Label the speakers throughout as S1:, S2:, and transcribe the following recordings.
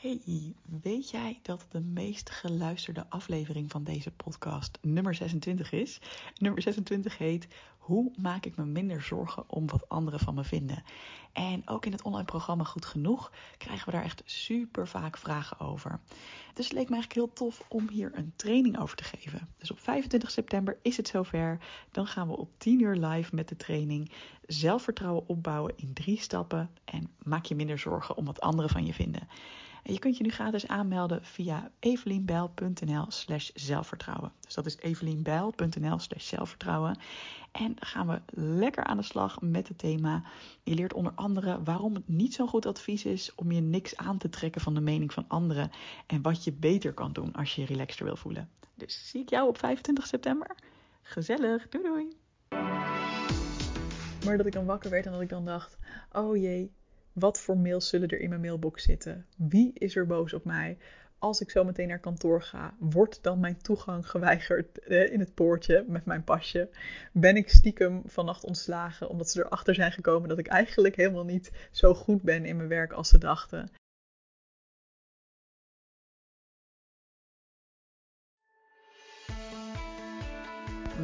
S1: Hey, weet jij dat de meest geluisterde aflevering van deze podcast nummer 26 is? Nummer 26 heet Hoe maak ik me minder zorgen om wat anderen van me vinden? En ook in het online programma Goed Genoeg krijgen we daar echt super vaak vragen over. Dus het leek me eigenlijk heel tof om hier een training over te geven. Dus op 25 september is het zover. Dan gaan we op 10 uur live met de training Zelfvertrouwen opbouwen in drie stappen en maak je minder zorgen om wat anderen van je vinden. En je kunt je nu gratis aanmelden via evelienbijl.nl slash zelfvertrouwen. Dus dat is evelienbijl.nl slash zelfvertrouwen. En gaan we lekker aan de slag met het thema. Je leert onder andere waarom het niet zo'n goed advies is om je niks aan te trekken van de mening van anderen. En wat je beter kan doen als je je relaxter wil voelen. Dus zie ik jou op 25 september. Gezellig, doei doei! Maar dat ik dan wakker werd en dat ik dan dacht, oh jee, wat voor mails zullen er in mijn mailbox zitten? Wie is er boos op mij? Als ik zo meteen naar kantoor ga, wordt dan mijn toegang geweigerd eh, in het poortje met mijn pasje? Ben ik stiekem vannacht ontslagen omdat ze erachter zijn gekomen dat ik eigenlijk helemaal niet zo goed ben in mijn werk als ze dachten?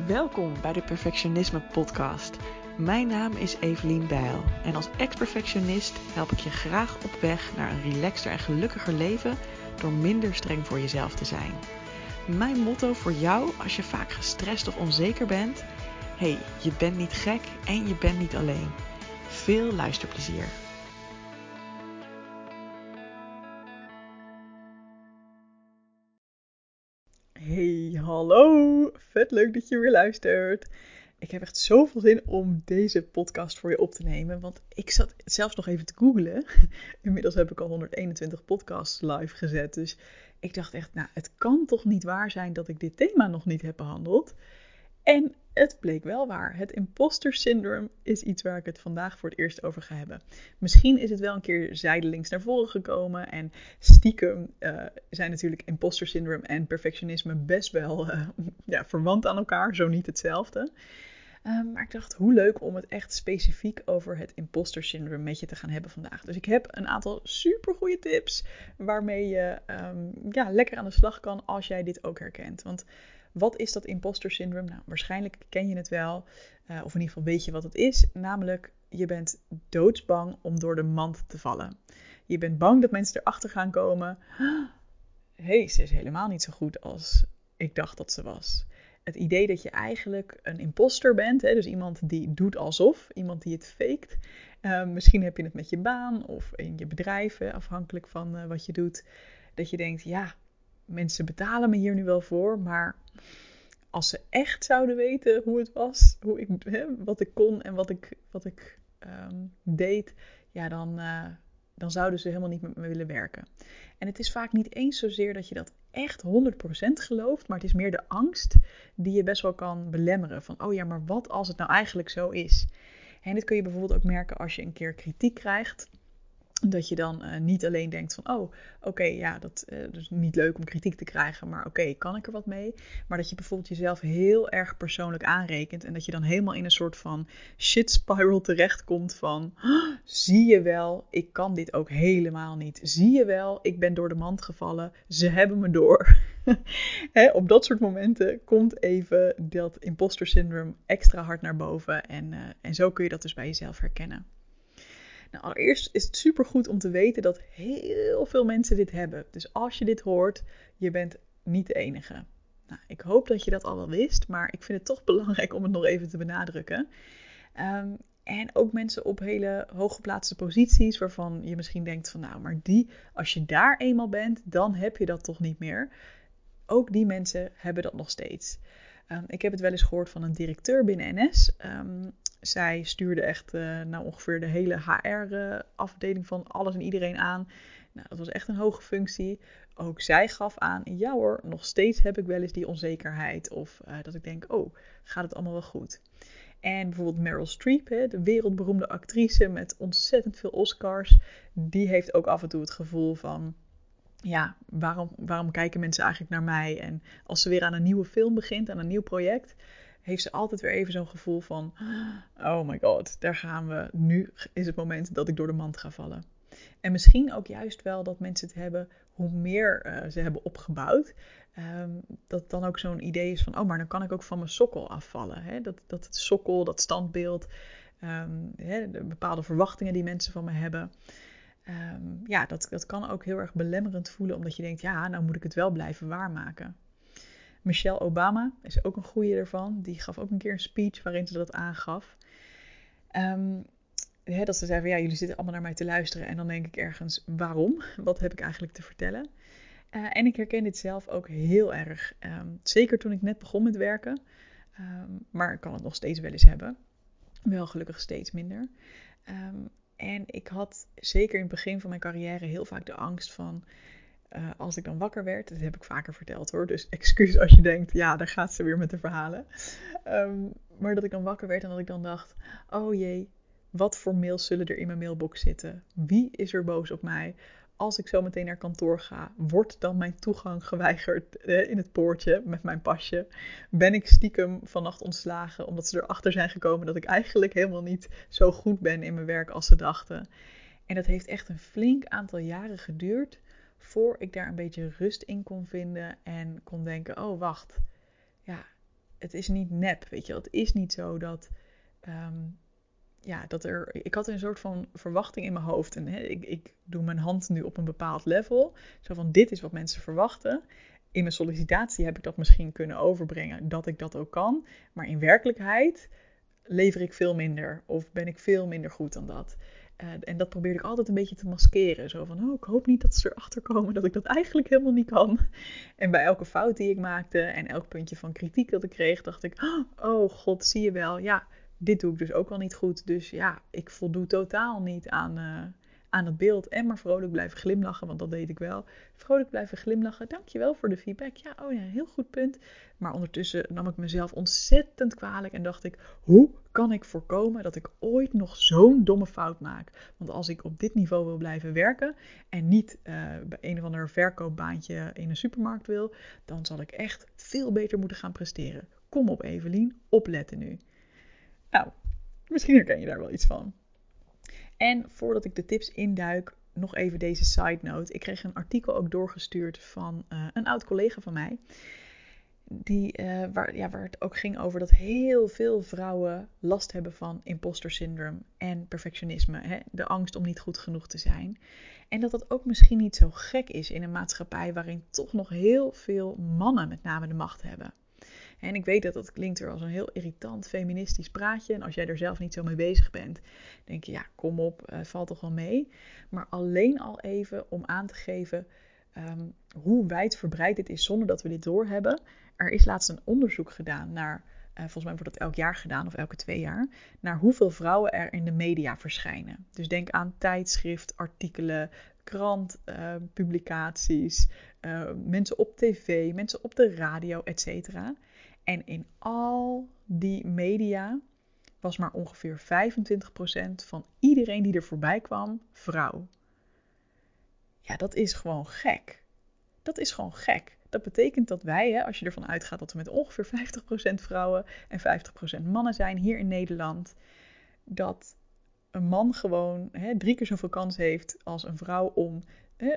S1: Welkom bij de Perfectionisme Podcast. Mijn naam is Evelien Bijl en als ex-perfectionist help ik je graag op weg naar een relaxter en gelukkiger leven door minder streng voor jezelf te zijn. Mijn motto voor jou als je vaak gestrest of onzeker bent: hey, je bent niet gek en je bent niet alleen. Veel luisterplezier. Hey, hallo! Vet leuk dat je weer luistert. Ik heb echt zoveel zin om deze podcast voor je op te nemen. Want ik zat zelfs nog even te googlen. Inmiddels heb ik al 121 podcasts live gezet. Dus ik dacht echt, nou, het kan toch niet waar zijn dat ik dit thema nog niet heb behandeld. En het bleek wel waar. Het imposter syndrome is iets waar ik het vandaag voor het eerst over ga hebben. Misschien is het wel een keer zijdelings naar voren gekomen. En stiekem uh, zijn natuurlijk imposter syndrome en perfectionisme best wel uh, ja, verwant aan elkaar, zo niet hetzelfde. Um, maar ik dacht, hoe leuk om het echt specifiek over het imposter syndrome met je te gaan hebben vandaag. Dus ik heb een aantal super goede tips waarmee je um, ja, lekker aan de slag kan als jij dit ook herkent. Want wat is dat imposter syndrome? Nou, waarschijnlijk ken je het wel, uh, of in ieder geval weet je wat het is. Namelijk, je bent doodsbang om door de mand te vallen. Je bent bang dat mensen erachter gaan komen. Hé, hey, ze is helemaal niet zo goed als ik dacht dat ze was. Het idee dat je eigenlijk een imposter bent, hè, dus iemand die doet alsof, iemand die het faked. Uh, misschien heb je het met je baan of in je bedrijf, afhankelijk van uh, wat je doet. Dat je denkt, ja, mensen betalen me hier nu wel voor, maar als ze echt zouden weten hoe het was, hoe ik, hè, wat ik kon en wat ik, wat ik um, deed, ja, dan, uh, dan zouden ze helemaal niet met me willen werken. En het is vaak niet eens zozeer dat je dat echt 100% gelooft, maar het is meer de angst die je best wel kan belemmeren. Van, oh ja, maar wat als het nou eigenlijk zo is? En dit kun je bijvoorbeeld ook merken als je een keer kritiek krijgt dat je dan uh, niet alleen denkt van, oh, oké, ja, dat uh, is niet leuk om kritiek te krijgen, maar oké, kan ik er wat mee? Maar dat je bijvoorbeeld jezelf heel erg persoonlijk aanrekent en dat je dan helemaal in een soort van shit spiral terechtkomt van, zie je wel, ik kan dit ook helemaal niet. Zie je wel, ik ben door de mand gevallen, ze hebben me door. Op dat soort momenten komt even dat imposter syndroom extra hard naar boven en, uh, en zo kun je dat dus bij jezelf herkennen. Nou, allereerst is het supergoed om te weten dat heel veel mensen dit hebben. Dus als je dit hoort, je bent niet de enige. Nou, ik hoop dat je dat al wel wist, maar ik vind het toch belangrijk om het nog even te benadrukken. Um, en ook mensen op hele hooggeplaatste posities, waarvan je misschien denkt van nou, maar die, als je daar eenmaal bent, dan heb je dat toch niet meer. Ook die mensen hebben dat nog steeds. Um, ik heb het wel eens gehoord van een directeur binnen NS. Um, zij stuurde echt uh, nou ongeveer de hele HR-afdeling van alles en iedereen aan. Nou, dat was echt een hoge functie. Ook zij gaf aan, ja hoor, nog steeds heb ik wel eens die onzekerheid. Of uh, dat ik denk, oh, gaat het allemaal wel goed? En bijvoorbeeld Meryl Streep, hè, de wereldberoemde actrice met ontzettend veel Oscars, die heeft ook af en toe het gevoel van, ja, waarom, waarom kijken mensen eigenlijk naar mij? En als ze weer aan een nieuwe film begint, aan een nieuw project, heeft ze altijd weer even zo'n gevoel van: oh my god, daar gaan we. Nu is het moment dat ik door de mand ga vallen. En misschien ook juist wel dat mensen het hebben hoe meer uh, ze hebben opgebouwd. Um, dat dan ook zo'n idee is van, oh, maar dan kan ik ook van mijn sokkel afvallen. Hè? Dat, dat het sokkel, dat standbeeld, um, hè, de bepaalde verwachtingen die mensen van me hebben. Um, ja, dat, dat kan ook heel erg belemmerend voelen, omdat je denkt, ja, nou moet ik het wel blijven waarmaken. Michelle Obama is ook een goede ervan. Die gaf ook een keer een speech waarin ze dat aangaf. Um, hè, dat ze zei van ja, jullie zitten allemaal naar mij te luisteren. En dan denk ik ergens, waarom? Wat heb ik eigenlijk te vertellen? Uh, en ik herken dit zelf ook heel erg. Um, zeker toen ik net begon met werken. Um, maar ik kan het nog steeds wel eens hebben. Wel gelukkig steeds minder. en ik had zeker in het begin van mijn carrière heel vaak de angst van uh, als ik dan wakker werd, dat heb ik vaker verteld hoor, dus excuus als je denkt, ja, daar gaat ze weer met de verhalen. Um, maar dat ik dan wakker werd en dat ik dan dacht, oh jee, wat voor mails zullen er in mijn mailbox zitten? Wie is er boos op mij? Als ik zo meteen naar kantoor ga, wordt dan mijn toegang geweigerd eh, in het poortje met mijn pasje? Ben ik stiekem vannacht ontslagen omdat ze erachter zijn gekomen dat ik eigenlijk helemaal niet zo goed ben in mijn werk als ze dachten? En dat heeft echt een flink aantal jaren geduurd voor ik daar een beetje rust in kon vinden en kon denken: oh wacht, ja, het is niet nep, weet je, het is niet zo dat. Ehm, ja, dat er. Ik had een soort van verwachting in mijn hoofd. En hè, ik, ik doe mijn hand nu op een bepaald level. Zo van: dit is wat mensen verwachten. In mijn sollicitatie heb ik dat misschien kunnen overbrengen, dat ik dat ook kan. Maar in werkelijkheid lever ik veel minder of ben ik veel minder goed dan dat. Uh, en dat probeerde ik altijd een beetje te maskeren. Zo van, oh, ik hoop niet dat ze erachter komen dat ik dat eigenlijk helemaal niet kan. En bij elke fout die ik maakte en elk puntje van kritiek dat ik kreeg, dacht ik, oh god, zie je wel, ja, dit doe ik dus ook wel niet goed. Dus ja, ik voldoe totaal niet aan, uh, aan het beeld. En maar vrolijk blijven glimlachen, want dat deed ik wel. Vrolijk blijven glimlachen. Dankjewel voor de feedback. Ja, oh ja, heel goed punt. Maar ondertussen nam ik mezelf ontzettend kwalijk en dacht ik: hoe kan ik voorkomen dat ik ooit nog zo'n domme fout maak? Want als ik op dit niveau wil blijven werken en niet uh, bij een of ander verkoopbaantje in een supermarkt wil, dan zal ik echt veel beter moeten gaan presteren. Kom op, Evelien, opletten nu. Nou, misschien herken je daar wel iets van. En voordat ik de tips induik, nog even deze side note. Ik kreeg een artikel ook doorgestuurd van uh, een oud collega van mij. Die, uh, waar, ja, waar het ook ging over dat heel veel vrouwen last hebben van imposter syndrome en perfectionisme. Hè? De angst om niet goed genoeg te zijn. En dat dat ook misschien niet zo gek is in een maatschappij waarin toch nog heel veel mannen met name de macht hebben. En ik weet dat dat klinkt er als een heel irritant feministisch praatje. En als jij er zelf niet zo mee bezig bent, denk je, ja, kom op, uh, valt toch wel mee. Maar alleen al even om aan te geven um, hoe wijdverbreid dit is zonder dat we dit doorhebben. Er is laatst een onderzoek gedaan naar, uh, volgens mij wordt dat elk jaar gedaan of elke twee jaar, naar hoeveel vrouwen er in de media verschijnen. Dus denk aan tijdschrift, artikelen, krant, uh, publicaties, uh, mensen op tv, mensen op de radio, etc. En in al die media was maar ongeveer 25% van iedereen die er voorbij kwam vrouw. Ja, dat is gewoon gek. Dat is gewoon gek. Dat betekent dat wij, hè, als je ervan uitgaat dat we met ongeveer 50% vrouwen en 50% mannen zijn hier in Nederland, dat een man gewoon hè, drie keer zoveel kans heeft als een vrouw om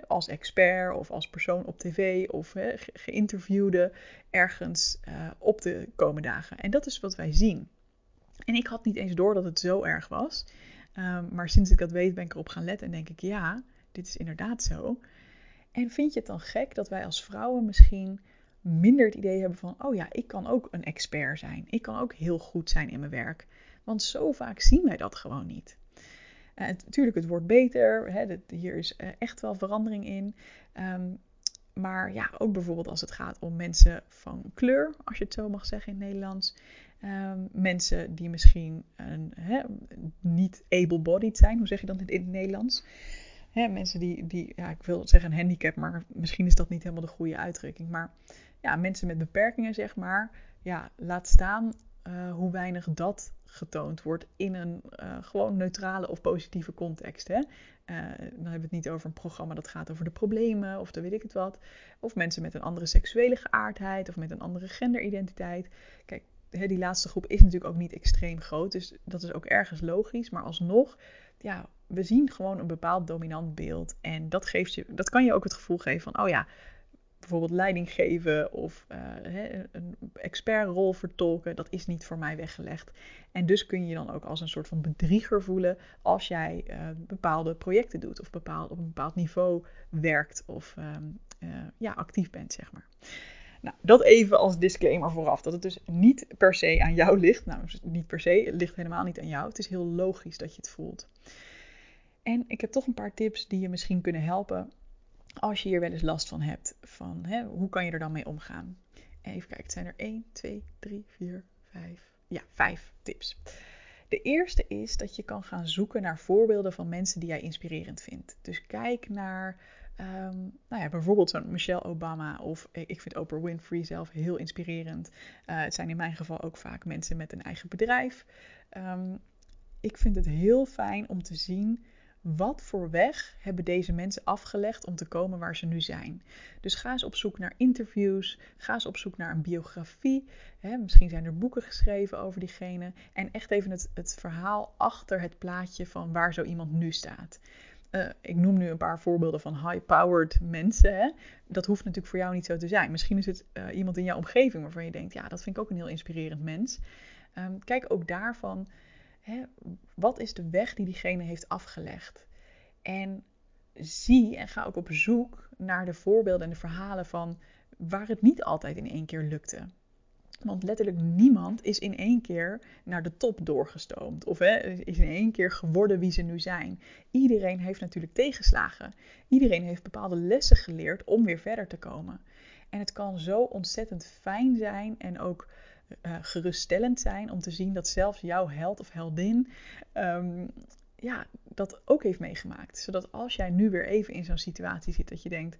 S1: als expert of als persoon op tv of hè, geïnterviewde ergens uh, op de komende dagen. En dat is wat wij zien. En ik had niet eens door dat het zo erg was. Um, maar sinds ik dat weet ben ik erop gaan letten en denk ik ja, dit is inderdaad zo. En vind je het dan gek dat wij als vrouwen misschien minder het idee hebben van, oh ja, ik kan ook een expert zijn. Ik kan ook heel goed zijn in mijn werk. Want zo vaak zien wij dat gewoon niet. Natuurlijk, het wordt beter. Hè, hier is uh, echt wel verandering in. Um, maar ja, ook bijvoorbeeld als het gaat om mensen van kleur, als je het zo mag zeggen in het Nederlands. Um, mensen die misschien een, niet able-bodied zijn, hoe zeg je dat in het Nederlands? Mensen die, die, ja, ik wil zeggen een handicap, maar misschien is dat niet helemaal de goede uitdrukking. Maar ja, mensen met beperkingen, zeg maar. Ja, laat staan uh, hoe weinig dat getoond wordt in een uh, gewoon neutrale of positieve context. Hè? Uh, dan hebben we het niet over een programma dat gaat over de problemen of dan weet ik het wat. Of mensen met een andere seksuele geaardheid of met een andere genderidentiteit. Kijk, die laatste groep is natuurlijk ook niet extreem groot, dus dat is ook ergens logisch. Maar alsnog, ja, we zien gewoon een bepaald dominant beeld. En dat, geeft je, dat kan je ook het gevoel geven van, oh ja, bijvoorbeeld leiding geven of uh, een expertrol vertolken, dat is niet voor mij weggelegd. En dus kun je je dan ook als een soort van bedrieger voelen als jij uh, bepaalde projecten doet of bepaald, op een bepaald niveau werkt of um, uh, ja, actief bent, zeg maar. Nou, dat even als disclaimer vooraf. Dat het dus niet per se aan jou ligt. Nou, niet per se, het ligt helemaal niet aan jou. Het is heel logisch dat je het voelt. En ik heb toch een paar tips die je misschien kunnen helpen als je hier wel eens last van hebt. Van hè, hoe kan je er dan mee omgaan? Even kijken, het zijn er 1, 2, 3, 4, 5. Ja, 5 tips. De eerste is dat je kan gaan zoeken naar voorbeelden van mensen die jij inspirerend vindt. Dus kijk naar Um, nou ja, bijvoorbeeld zo'n Michelle Obama of ik vind Oprah Winfrey zelf heel inspirerend. Uh, het zijn in mijn geval ook vaak mensen met een eigen bedrijf. Um, ik vind het heel fijn om te zien wat voor weg hebben deze mensen afgelegd om te komen waar ze nu zijn. Dus ga eens op zoek naar interviews, ga eens op zoek naar een biografie. Hè, misschien zijn er boeken geschreven over diegene. En echt even het, het verhaal achter het plaatje van waar zo iemand nu staat. Uh, ik noem nu een paar voorbeelden van high-powered mensen. Hè? Dat hoeft natuurlijk voor jou niet zo te zijn. Misschien is het uh, iemand in jouw omgeving waarvan je denkt: ja, dat vind ik ook een heel inspirerend mens. Um, kijk ook daarvan, hè, wat is de weg die diegene heeft afgelegd? En zie en ga ook op zoek naar de voorbeelden en de verhalen van waar het niet altijd in één keer lukte. Want letterlijk niemand is in één keer naar de top doorgestoomd. Of hè, is in één keer geworden wie ze nu zijn. Iedereen heeft natuurlijk tegenslagen. Iedereen heeft bepaalde lessen geleerd om weer verder te komen. En het kan zo ontzettend fijn zijn en ook uh, geruststellend zijn om te zien dat zelfs jouw held of heldin um, ja, dat ook heeft meegemaakt. Zodat als jij nu weer even in zo'n situatie zit dat je denkt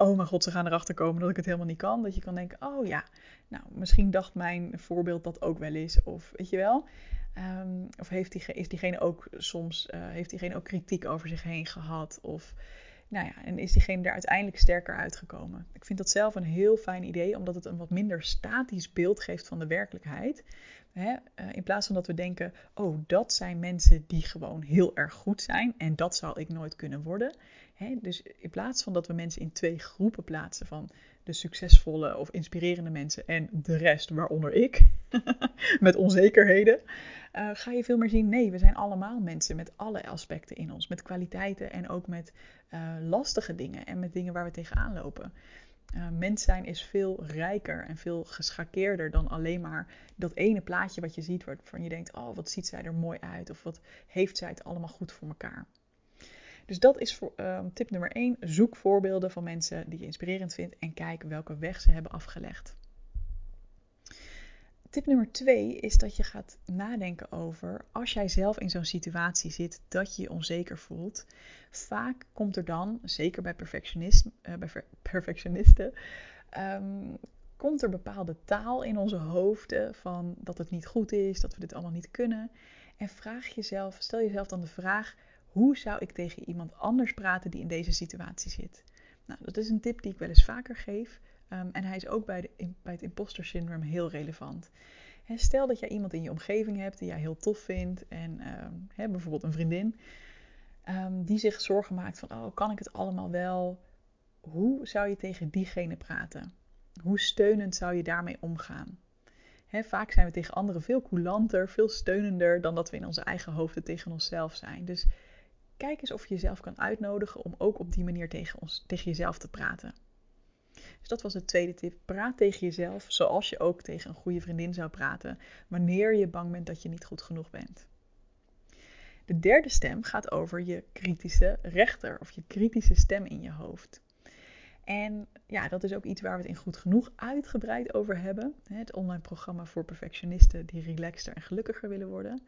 S1: oh mijn god, ze gaan erachter komen dat ik het helemaal niet kan. Dat je kan denken, oh ja, nou, misschien dacht mijn voorbeeld dat ook wel eens. Of weet je wel. Um, of heeft die, is diegene ook soms, uh, heeft diegene ook kritiek over zich heen gehad? Of, nou ja, en is diegene er uiteindelijk sterker uitgekomen? Ik vind dat zelf een heel fijn idee, omdat het een wat minder statisch beeld geeft van de werkelijkheid. Uh, in plaats van dat we denken, oh, dat zijn mensen die gewoon heel erg goed zijn en dat zal ik nooit kunnen worden. Dus in plaats van dat we mensen in twee groepen plaatsen van de succesvolle of inspirerende mensen en de rest, waaronder ik, met onzekerheden, uh, ga je veel meer zien, nee, we zijn allemaal mensen met alle aspecten in ons, met kwaliteiten en ook met uh, lastige dingen en met dingen waar we tegenaan lopen. Uh, mens zijn is veel rijker en veel geschakeerder dan alleen maar dat ene plaatje wat je ziet waarvan je denkt, oh wat ziet zij er mooi uit of wat heeft zij het allemaal goed voor elkaar. Dus dat is uh, tip nummer 1. Zoek voorbeelden van mensen die je inspirerend vindt en kijk welke weg ze hebben afgelegd. Tip nummer 2 is dat je gaat nadenken over als jij zelf in zo'n situatie zit dat je je onzeker voelt. Vaak komt er dan, zeker bij, perfectionist, uh, bij perfectionisten, um, komt er bepaalde taal in onze hoofden van dat het niet goed is, dat we dit allemaal niet kunnen. En vraag jezelf, stel jezelf dan de vraag: hoe zou ik tegen iemand anders praten die in deze situatie zit? Nou, dat is een tip die ik wel eens vaker geef. Um, en hij is ook bij, de, bij het imposter syndroom heel relevant. Stel dat jij iemand in je omgeving hebt die jij heel tof vindt. En he, bijvoorbeeld een vriendin. Um, die zich zorgen maakt van, oh, kan ik het allemaal wel? Hoe zou je tegen diegene praten? Hoe steunend zou je daarmee omgaan? Vaak zijn we tegen anderen veel coulanter, veel steunender dan dat we in onze eigen hoofden tegen onszelf zijn. Dus kijk eens of je jezelf kan uitnodigen om ook op die manier tegen, ons, tegen jezelf te praten. Dus dat was de tweede tip. Praat tegen jezelf zoals je ook tegen een goede vriendin zou praten wanneer je bang bent dat je niet goed genoeg bent. De derde stem gaat over je kritische rechter of je kritische stem in je hoofd. En ja, dat is ook iets waar we het in goed genoeg uitgebreid over hebben. Het online programma voor perfectionisten die relaxter en gelukkiger willen worden.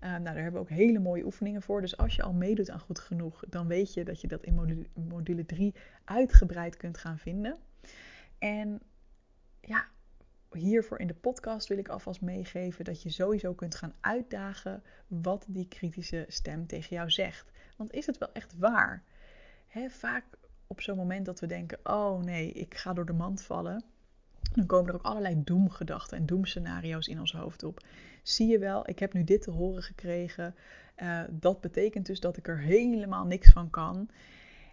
S1: Uh, nou, daar hebben we ook hele mooie oefeningen voor. Dus als je al meedoet aan goed genoeg, dan weet je dat je dat in module, module 3 uitgebreid kunt gaan vinden. En ja, hiervoor in de podcast wil ik alvast meegeven dat je sowieso kunt gaan uitdagen wat die kritische stem tegen jou zegt. Want is het wel echt waar? vaak op zo'n moment dat we denken: oh nee, ik ga door de mand vallen. Dan komen er ook allerlei doemgedachten en doemscenario's in ons hoofd op. Zie je wel, ik heb nu dit te horen gekregen. Uh, dat betekent dus dat ik er helemaal niks van kan.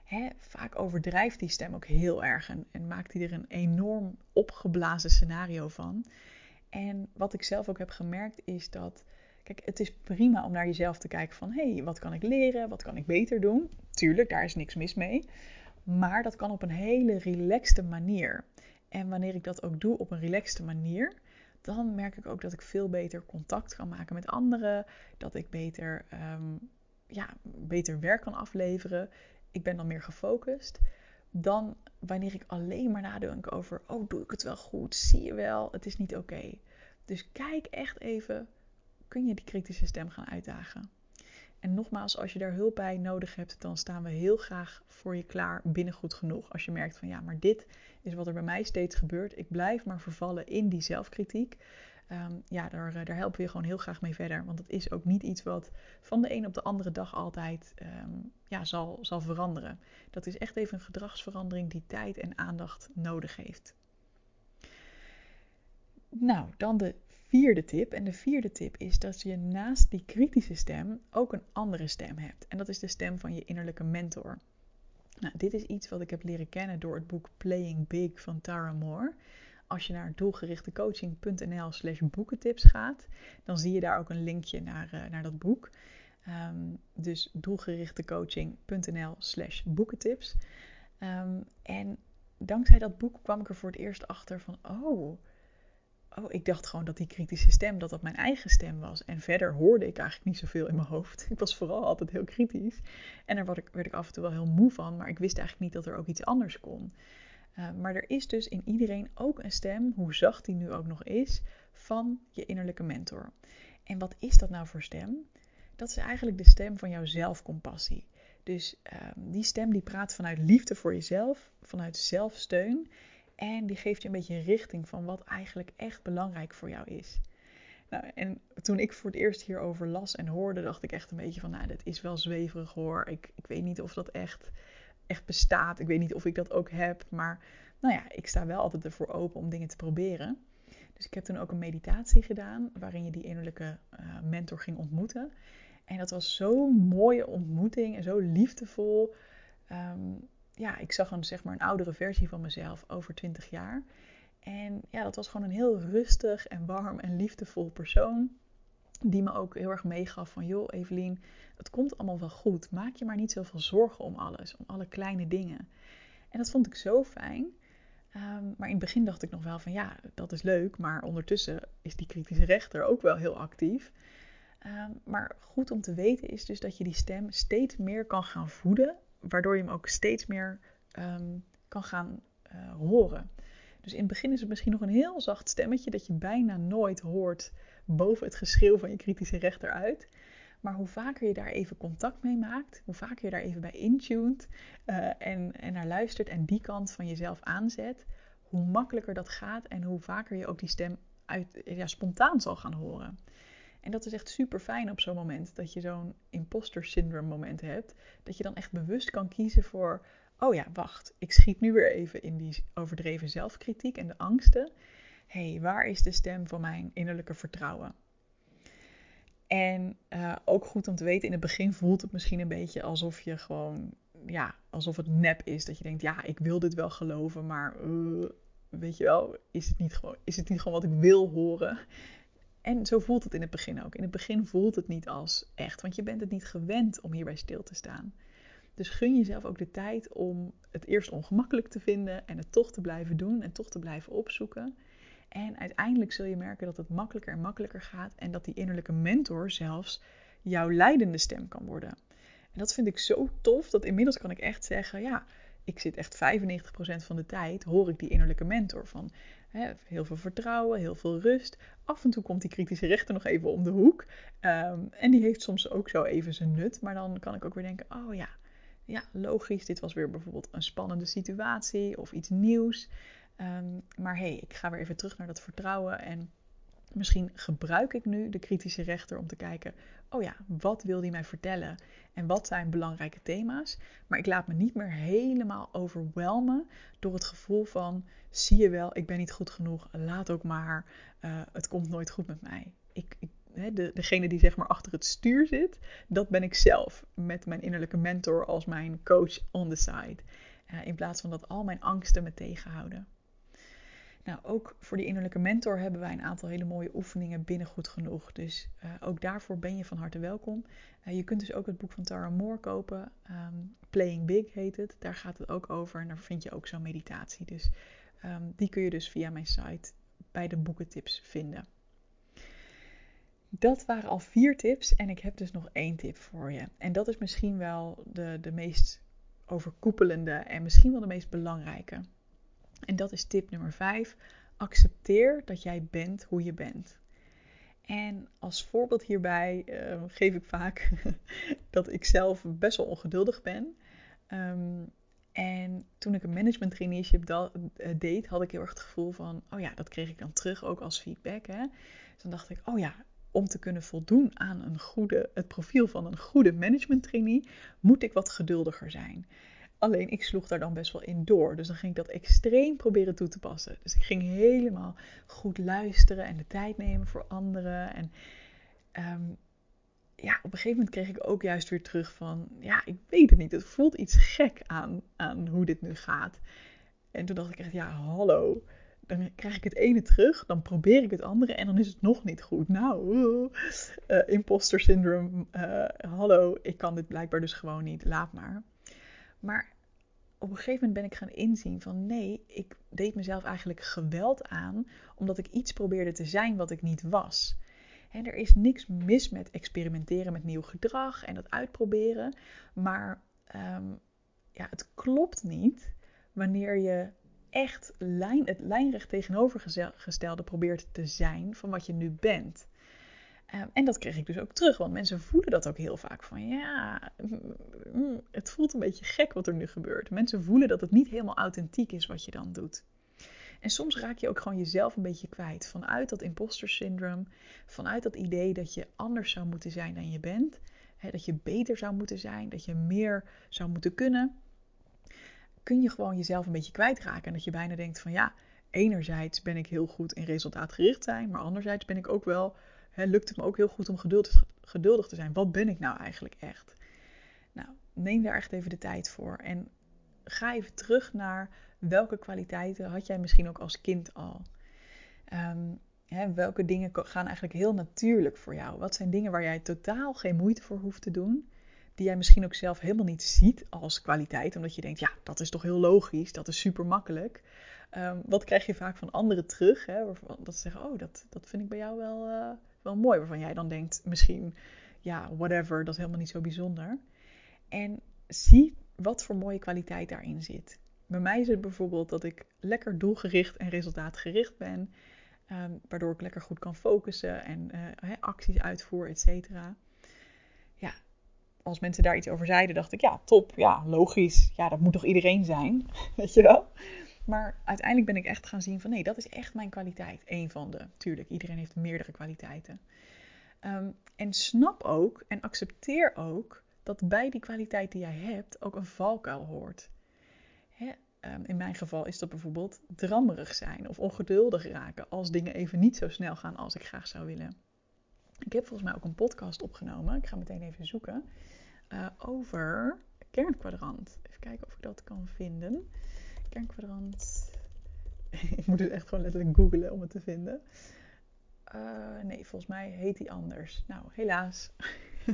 S1: Hè, vaak overdrijft die stem ook heel erg en, en maakt hij er een enorm opgeblazen scenario van. En wat ik zelf ook heb gemerkt is dat, kijk, het is prima om naar jezelf te kijken van, hé, hey, wat kan ik leren, wat kan ik beter doen? Tuurlijk, daar is niks mis mee. Maar dat kan op een hele relaxte manier. En wanneer ik dat ook doe op een relaxte manier, dan merk ik ook dat ik veel beter contact kan maken met anderen. Dat ik beter, ehm, ja, beter werk kan afleveren. Ik ben dan meer gefocust. Dan wanneer ik alleen maar nadenk over, oh doe ik het wel goed? Zie je wel, het is niet oké. Dus kijk echt even, kun je die kritische stem gaan uitdagen? En nogmaals, als je daar hulp bij nodig hebt, dan staan we heel graag voor je klaar binnen goed genoeg. Als je merkt van ja, maar dit is wat er bij mij steeds gebeurt. Ik blijf maar vervallen in die zelfkritiek. Ehm, ja, daar, eh, daar helpen we je gewoon heel graag mee verder. Want het is ook niet iets wat van de een op de andere dag altijd ehm, ja, zal, zal veranderen. Dat is echt even een gedragsverandering die tijd en aandacht nodig heeft. Nou, dan de vierde tip. En de vierde tip is dat je naast die kritische stem ook een andere stem hebt. En dat is de stem van je innerlijke mentor. Nou, dit is iets wat ik heb leren kennen door het boek Playing Big van Tara Moore. Als je naar doelgerichtecoaching.nl slash boekentips gaat, dan zie je daar ook een linkje naar, uh, naar dat boek. Um, dus doelgerichtecoaching.nl slash boekentips. Um, en dankzij dat boek kwam ik er voor het eerst achter van, oh, oh, ik dacht gewoon dat die kritische stem, dat dat mijn eigen stem was. En verder hoorde ik eigenlijk niet zoveel in mijn hoofd. Ik was vooral altijd heel kritisch. En daar werd ik, af en toe wel heel moe van, maar ik wist eigenlijk niet dat er ook iets anders kon. Uh, maar er is dus in iedereen ook een stem, hoe zacht die nu ook nog is, van je innerlijke mentor. En wat is dat nou voor stem? Dat is eigenlijk de stem van jouw zelfcompassie. Dus uh, die stem die praat vanuit liefde voor jezelf, vanuit zelfsteun. En die geeft je een beetje richting van wat eigenlijk echt belangrijk voor jou is. Nou, en toen ik voor het eerst hierover las en hoorde, dacht ik echt een beetje van, nou, dit is wel zweverig hoor. Ik, ik weet niet of dat echt, echt bestaat. Ik weet niet of ik dat ook heb. Maar nou ja, ik sta wel altijd ervoor open om dingen te proberen. Dus ik heb toen ook een meditatie gedaan waarin je die innerlijke uh, mentor ging ontmoeten. En dat was zo'n mooie ontmoeting en zo liefdevol. Um, ja, ik zag een, zeg maar, een oudere versie van mezelf over 20 jaar. En ja, dat was gewoon een heel rustig en warm en liefdevol persoon. Die me ook heel erg meegaf van, joh Evelien, het komt allemaal wel goed. Maak je maar niet zoveel zorgen om alles, om alle kleine dingen. En dat vond ik zo fijn. Um, maar in het begin dacht ik nog wel van, ja, dat is leuk. Maar ondertussen is die kritische rechter ook wel heel actief. Um, maar goed om te weten is dus dat je die stem steeds meer kan gaan voeden waardoor je hem ook steeds meer um, kan gaan uh, horen. Dus in het begin is het misschien nog een heel zacht stemmetje dat je bijna nooit hoort boven het geschreeuw van je kritische rechter uit. Maar hoe vaker je daar even contact mee maakt, hoe vaker je daar even bij intuned uh, en, en naar luistert en die kant van jezelf aanzet, hoe makkelijker dat gaat en hoe vaker je ook die stem uit, ja, spontaan zal gaan horen. En dat is echt super fijn op zo'n moment dat je zo'n imposter syndrome moment hebt. Dat je dan echt bewust kan kiezen voor, oh ja, wacht, ik schiet nu weer even in die overdreven zelfkritiek en de angsten. Hé, hey, waar is de stem van mijn innerlijke vertrouwen? En uh, ook goed om te weten, in het begin voelt het misschien een beetje alsof je gewoon, ja, alsof het nep is. Dat je denkt, ja, ik wil dit wel geloven, maar uh, weet je wel, is het, niet gewoon, is het niet gewoon wat ik wil horen? En zo voelt het in het begin ook. In het begin voelt het niet als echt, want je bent het niet gewend om hierbij stil te staan. Dus gun jezelf ook de tijd om het eerst ongemakkelijk te vinden en het toch te blijven doen en toch te blijven opzoeken. En uiteindelijk zul je merken dat het makkelijker en makkelijker gaat en dat die innerlijke mentor zelfs jouw leidende stem kan worden. En dat vind ik zo tof dat inmiddels kan ik echt zeggen, ja, ik zit echt 95% van de tijd hoor ik die innerlijke mentor van heel veel vertrouwen, heel veel rust. Af en toe komt die kritische rechter nog even om de hoek. Ehm, en die heeft soms ook zo even zijn nut. Maar dan kan ik ook weer denken: oh ja, ja, logisch. Dit was weer bijvoorbeeld een spannende situatie of iets nieuws. Ehm, maar hé, hey, ik ga weer even terug naar dat vertrouwen. En misschien gebruik ik nu de kritische rechter om te kijken: oh ja, wat wil die mij vertellen? En wat zijn belangrijke thema's? Maar ik laat me niet meer helemaal overwelmen door het gevoel van: zie je wel, ik ben niet goed genoeg, laat ook maar, uh, het komt nooit goed met mij. Ik, ik, de, degene die zeg maar achter het stuur zit, dat ben ik zelf. Met mijn innerlijke mentor als mijn coach on the side. Uh, in plaats van dat al mijn angsten me tegenhouden. Nou, ook voor die innerlijke mentor hebben wij een aantal hele mooie oefeningen binnen goed genoeg. Dus uh, ook daarvoor ben je van harte welkom. Uh, je kunt dus ook het boek van Tara Moore kopen. Um, Playing Big heet het. Daar gaat het ook over. En daar vind je ook zo'n meditatie. Dus um, die kun je dus via mijn site bij de boekentips vinden. Dat waren al vier tips en ik heb dus nog één tip voor je. En dat is misschien wel de, de meest overkoepelende en misschien wel de meest belangrijke. En dat is tip nummer 5. Accepteer dat jij bent hoe je bent. En als voorbeeld hierbij uh, geef ik vaak dat ik zelf best wel ongeduldig ben. Um, en toen ik een management traineeship uh, deed, had ik heel erg het gevoel van, oh ja, dat kreeg ik dan terug ook als feedback. Hè? Dus dan dacht ik, oh ja, om te kunnen voldoen aan een goede, het profiel van een goede management trainee, moet ik wat geduldiger zijn. Alleen ik sloeg daar dan best wel in door. Dus dan ging ik dat extreem proberen toe te passen. Dus ik ging helemaal goed luisteren en de tijd nemen voor anderen. En um, ja, op een gegeven moment kreeg ik ook juist weer terug van, ja, ik weet het niet. Het voelt iets gek aan, aan hoe dit nu gaat. En toen dacht ik echt, ja, hallo. Dan krijg ik het ene terug, dan probeer ik het andere en dan is het nog niet goed. Nou, uh, imposter syndrome, uh, hallo, ik kan dit blijkbaar dus gewoon niet, laat maar. Maar op een gegeven moment ben ik gaan inzien van nee, ik deed mezelf eigenlijk geweld aan omdat ik iets probeerde te zijn wat ik niet was. En er is niks mis met experimenteren met nieuw gedrag en dat uitproberen. Maar um, ja, het klopt niet wanneer je echt lijn, het lijnrecht tegenovergestelde probeert te zijn van wat je nu bent. Um, en dat kreeg ik dus ook terug, want mensen voelen dat ook heel vaak van ja, het voelt een beetje gek wat er nu gebeurt. Mensen voelen dat het niet helemaal authentiek is wat je dan doet. En soms raak je ook gewoon jezelf een beetje kwijt. Vanuit dat imposter syndrome, vanuit dat idee dat je anders zou moeten zijn dan je bent. Hè, dat je beter zou moeten zijn, dat je meer zou moeten kunnen. Kun je gewoon jezelf een beetje kwijtraken. En dat je bijna denkt van ja, enerzijds ben ik heel goed in resultaatgericht zijn. Maar anderzijds ben ik ook wel, lukt het me ook heel goed om geduldig, geduldig te zijn. Wat ben ik nou eigenlijk echt? Nou, neem daar echt even de tijd voor. En ga even terug naar welke kwaliteiten had jij misschien ook als kind al? Um, hè, welke dingen gaan eigenlijk heel natuurlijk voor jou? Wat zijn dingen waar jij totaal geen moeite voor hoeft te doen? Die jij misschien ook zelf helemaal niet ziet als kwaliteit, omdat je denkt, ja, dat is toch heel logisch, dat is super makkelijk. Um, wat krijg je vaak van anderen terug? Hè, dat ze zeggen, oh, dat, dat vind ik bij jou wel, uh, wel mooi. Waarvan jij dan denkt, misschien, ja, whatever, dat is helemaal niet zo bijzonder. En zie wat voor mooie kwaliteit daarin zit. Bij mij is het bijvoorbeeld dat ik lekker doelgericht en resultaatgericht ben. Um, waardoor ik lekker goed kan focussen en uh, acties uitvoer, et cetera. Ja, als mensen daar iets over zeiden, dacht ik, ja, top, ja, logisch. Ja, dat moet toch iedereen zijn, weet je wel? Maar uiteindelijk ben ik echt gaan zien van, nee, dat is echt mijn kwaliteit. Eén van de, tuurlijk, iedereen heeft meerdere kwaliteiten. Um, en snap ook en accepteer ook dat bij die kwaliteit die jij hebt ook een valkuil hoort. Hè? Ehm, in mijn geval is dat bijvoorbeeld drammerig zijn of ongeduldig raken als dingen even niet zo snel gaan als ik graag zou willen. Ik heb volgens mij ook een podcast opgenomen, ik ga meteen even zoeken, uh, over kernkwadrant. Even kijken of ik dat kan vinden. Ik moet het echt gewoon letterlijk googlen om het te vinden. Uh, nee, volgens mij heet die anders. Nou, helaas.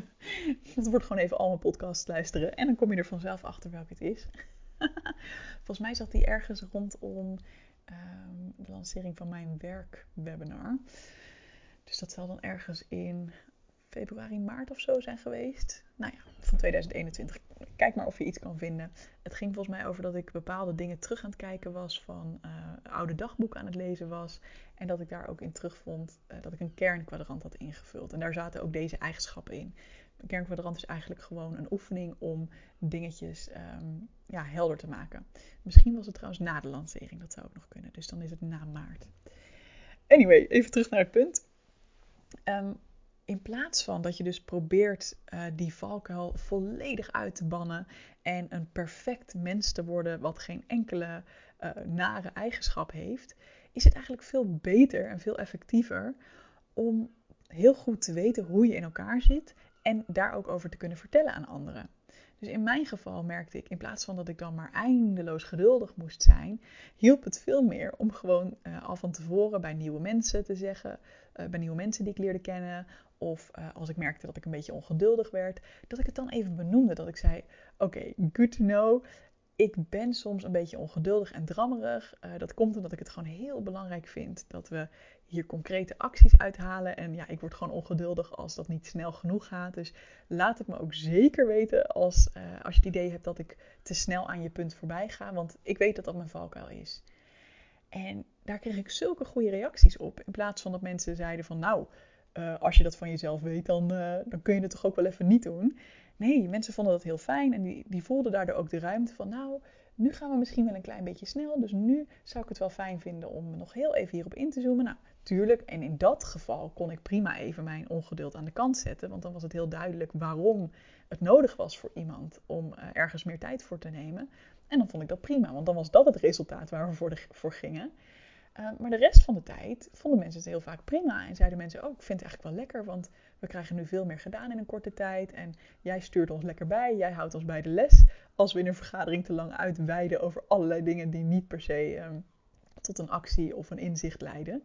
S1: het wordt gewoon even al mijn podcasts luisteren en dan kom je er vanzelf achter welke het is. Volgens mij zat die ergens rondom um, de lancering van mijn werkwebinar. Dus dat zal dan ergens in februari, maart of zo zijn geweest. Nou ja, van 2021. Kijk maar of je iets kan vinden. Het ging volgens mij over dat ik bepaalde dingen terug aan het kijken was van uh, oude dagboeken aan het lezen was. En dat ik daar ook in terugvond uh, dat ik een kernkwadrant had ingevuld. En daar zaten ook deze eigenschappen in. Een kernkwadrant is eigenlijk gewoon een oefening om dingetjes um, ja, helder te maken. Misschien was het trouwens na de lancering, dat zou ook nog kunnen. Dus dan is het na maart. Anyway, even terug naar het punt. Um, in plaats van dat je dus probeert uh, die valkuil volledig uit te bannen en een perfect mens te worden wat geen enkele uh, nare eigenschap heeft, is het eigenlijk veel beter en veel effectiever om heel goed te weten hoe je in elkaar zit en daar ook over te kunnen vertellen aan anderen. Dus in mijn geval merkte ik, in plaats van dat ik dan maar eindeloos geduldig moest zijn, hielp het veel meer om gewoon uh, al van tevoren bij nieuwe mensen te zeggen, bij nieuwe mensen die ik leerde kennen, of uh, als ik merkte dat ik een beetje ongeduldig werd, dat ik het dan even benoemde. Dat ik zei: Oké, good to know ik ben soms een beetje ongeduldig en drammerig. Uh, dat komt omdat ik het gewoon heel belangrijk vind dat we hier concrete acties uithalen. En ja, ik word gewoon ongeduldig als dat niet snel genoeg gaat. Dus laat het me ook zeker weten als, uh, als je het idee hebt dat ik te snel aan je punt voorbij ga. Want ik weet dat dat mijn valkuil is. En daar kreeg ik zulke goede reacties op. In plaats van dat mensen zeiden van nou, uh, als je dat van jezelf weet, dan, dan kun je het toch ook wel even niet doen. Nee, mensen vonden dat heel fijn en die, die voelden daardoor ook de ruimte van, nou, nu gaan we misschien wel een klein beetje snel. Dus nu zou ik het wel fijn vinden om nog heel even hierop in te zoomen. Nou, tuurlijk. En in dat geval kon ik prima even mijn ongeduld aan de kant zetten. Want dan was het heel duidelijk waarom het nodig was voor iemand om uh, ergens meer tijd voor te nemen. En dan vond ik dat prima, want dan was dat het resultaat waar we voor, de, voor gingen. Uh, maar de rest van de tijd vonden mensen het heel vaak prima. En zeiden mensen ook, oh, ik vind het eigenlijk wel lekker, want we krijgen nu veel meer gedaan in een korte tijd. En jij stuurt ons lekker bij, jij houdt ons bij de les. Als we in een vergadering te lang uitweiden over allerlei dingen die niet per se um, tot een actie of een inzicht leiden.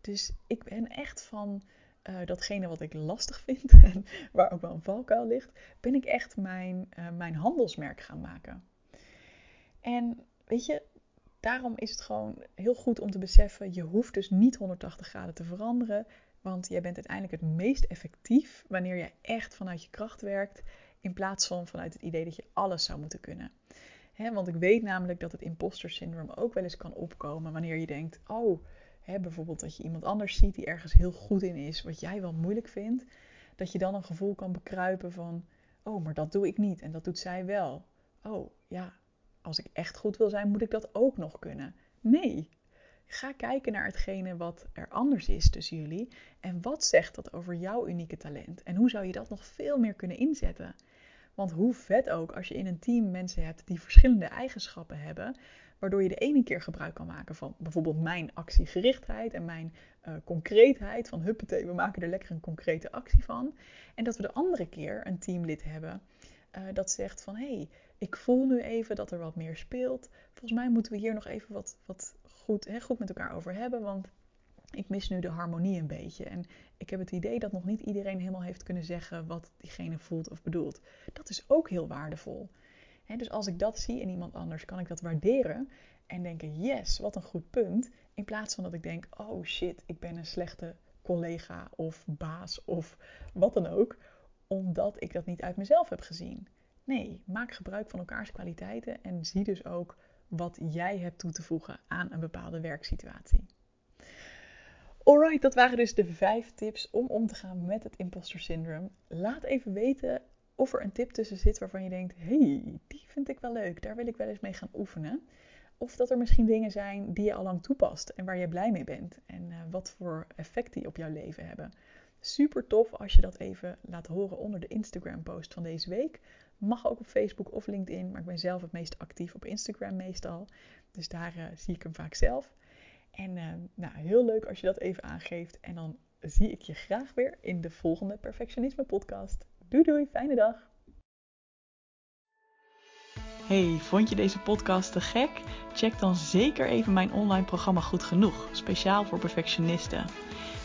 S1: Dus ik ben echt van uh, datgene wat ik lastig vind en waar ook wel een valkuil ligt, ben ik echt mijn, uh, mijn handelsmerk gaan maken. En weet je, daarom is het gewoon heel goed om te beseffen: je hoeft dus niet 180 graden te veranderen. Want jij bent uiteindelijk het meest effectief wanneer je echt vanuit je kracht werkt, in plaats van vanuit het idee dat je alles zou moeten kunnen. want ik weet namelijk dat het imposter syndroom ook wel eens kan opkomen wanneer je denkt: oh, bijvoorbeeld dat je iemand anders ziet die ergens heel goed in is, wat jij wel moeilijk vindt, dat je dan een gevoel kan bekruipen van: oh, maar dat doe ik niet en dat doet zij wel. Oh, ja, als ik echt goed wil zijn, moet ik dat ook nog kunnen. Nee. Ga kijken naar hetgene wat er anders is tussen jullie. En wat zegt dat over jouw unieke talent? En hoe zou je dat nog veel meer kunnen inzetten? Want hoe vet ook als je in een team mensen hebt die verschillende eigenschappen hebben, waardoor je de ene keer gebruik kan maken van bijvoorbeeld mijn actiegerichtheid en mijn uh, concreetheid. Van huppatee, we maken er lekker een concrete actie van. En dat we de andere keer een teamlid hebben uh, dat zegt van hé, hey, ik voel nu even dat er wat meer speelt. Volgens mij moeten we hier nog even wat, wat goed, hè, goed met elkaar over hebben, want ik mis nu de harmonie een beetje. En ik heb het idee dat nog niet iedereen helemaal heeft kunnen zeggen wat diegene voelt of bedoelt. Dat is ook heel waardevol. dus als ik dat zie in iemand anders, kan ik dat waarderen en denken: yes, wat een goed punt. In plaats van dat ik denk: oh shit, ik ben een slechte collega of baas of wat dan ook, omdat ik dat niet uit mezelf heb gezien. Nee, maak gebruik van elkaars kwaliteiten en zie dus ook wat jij hebt toe te voegen aan een bepaalde werksituatie. Alright, dat waren dus de vijf tips om om te gaan met het imposter syndroom. Laat even weten of er een tip tussen zit waarvan je denkt: hey, die vind ik wel leuk, daar wil ik wel eens mee gaan oefenen. Of dat er misschien dingen zijn die je al lang toepast en waar je blij mee bent. En uh, wat voor effect die op jouw leven hebben. Super tof als je dat even laat horen onder de Instagram post van deze week. Mag ook op Facebook of LinkedIn, maar ik ben zelf het meest actief op Instagram meestal. Dus daar uh, zie ik hem vaak zelf. En uh, nou, heel leuk als je dat even aangeeft. En dan zie ik je graag weer in de volgende Perfectionisme podcast. Doei doei, fijne dag! Hey, vond je deze podcast te gek? Check dan zeker even mijn online programma Goed Genoeg, speciaal voor perfectionisten.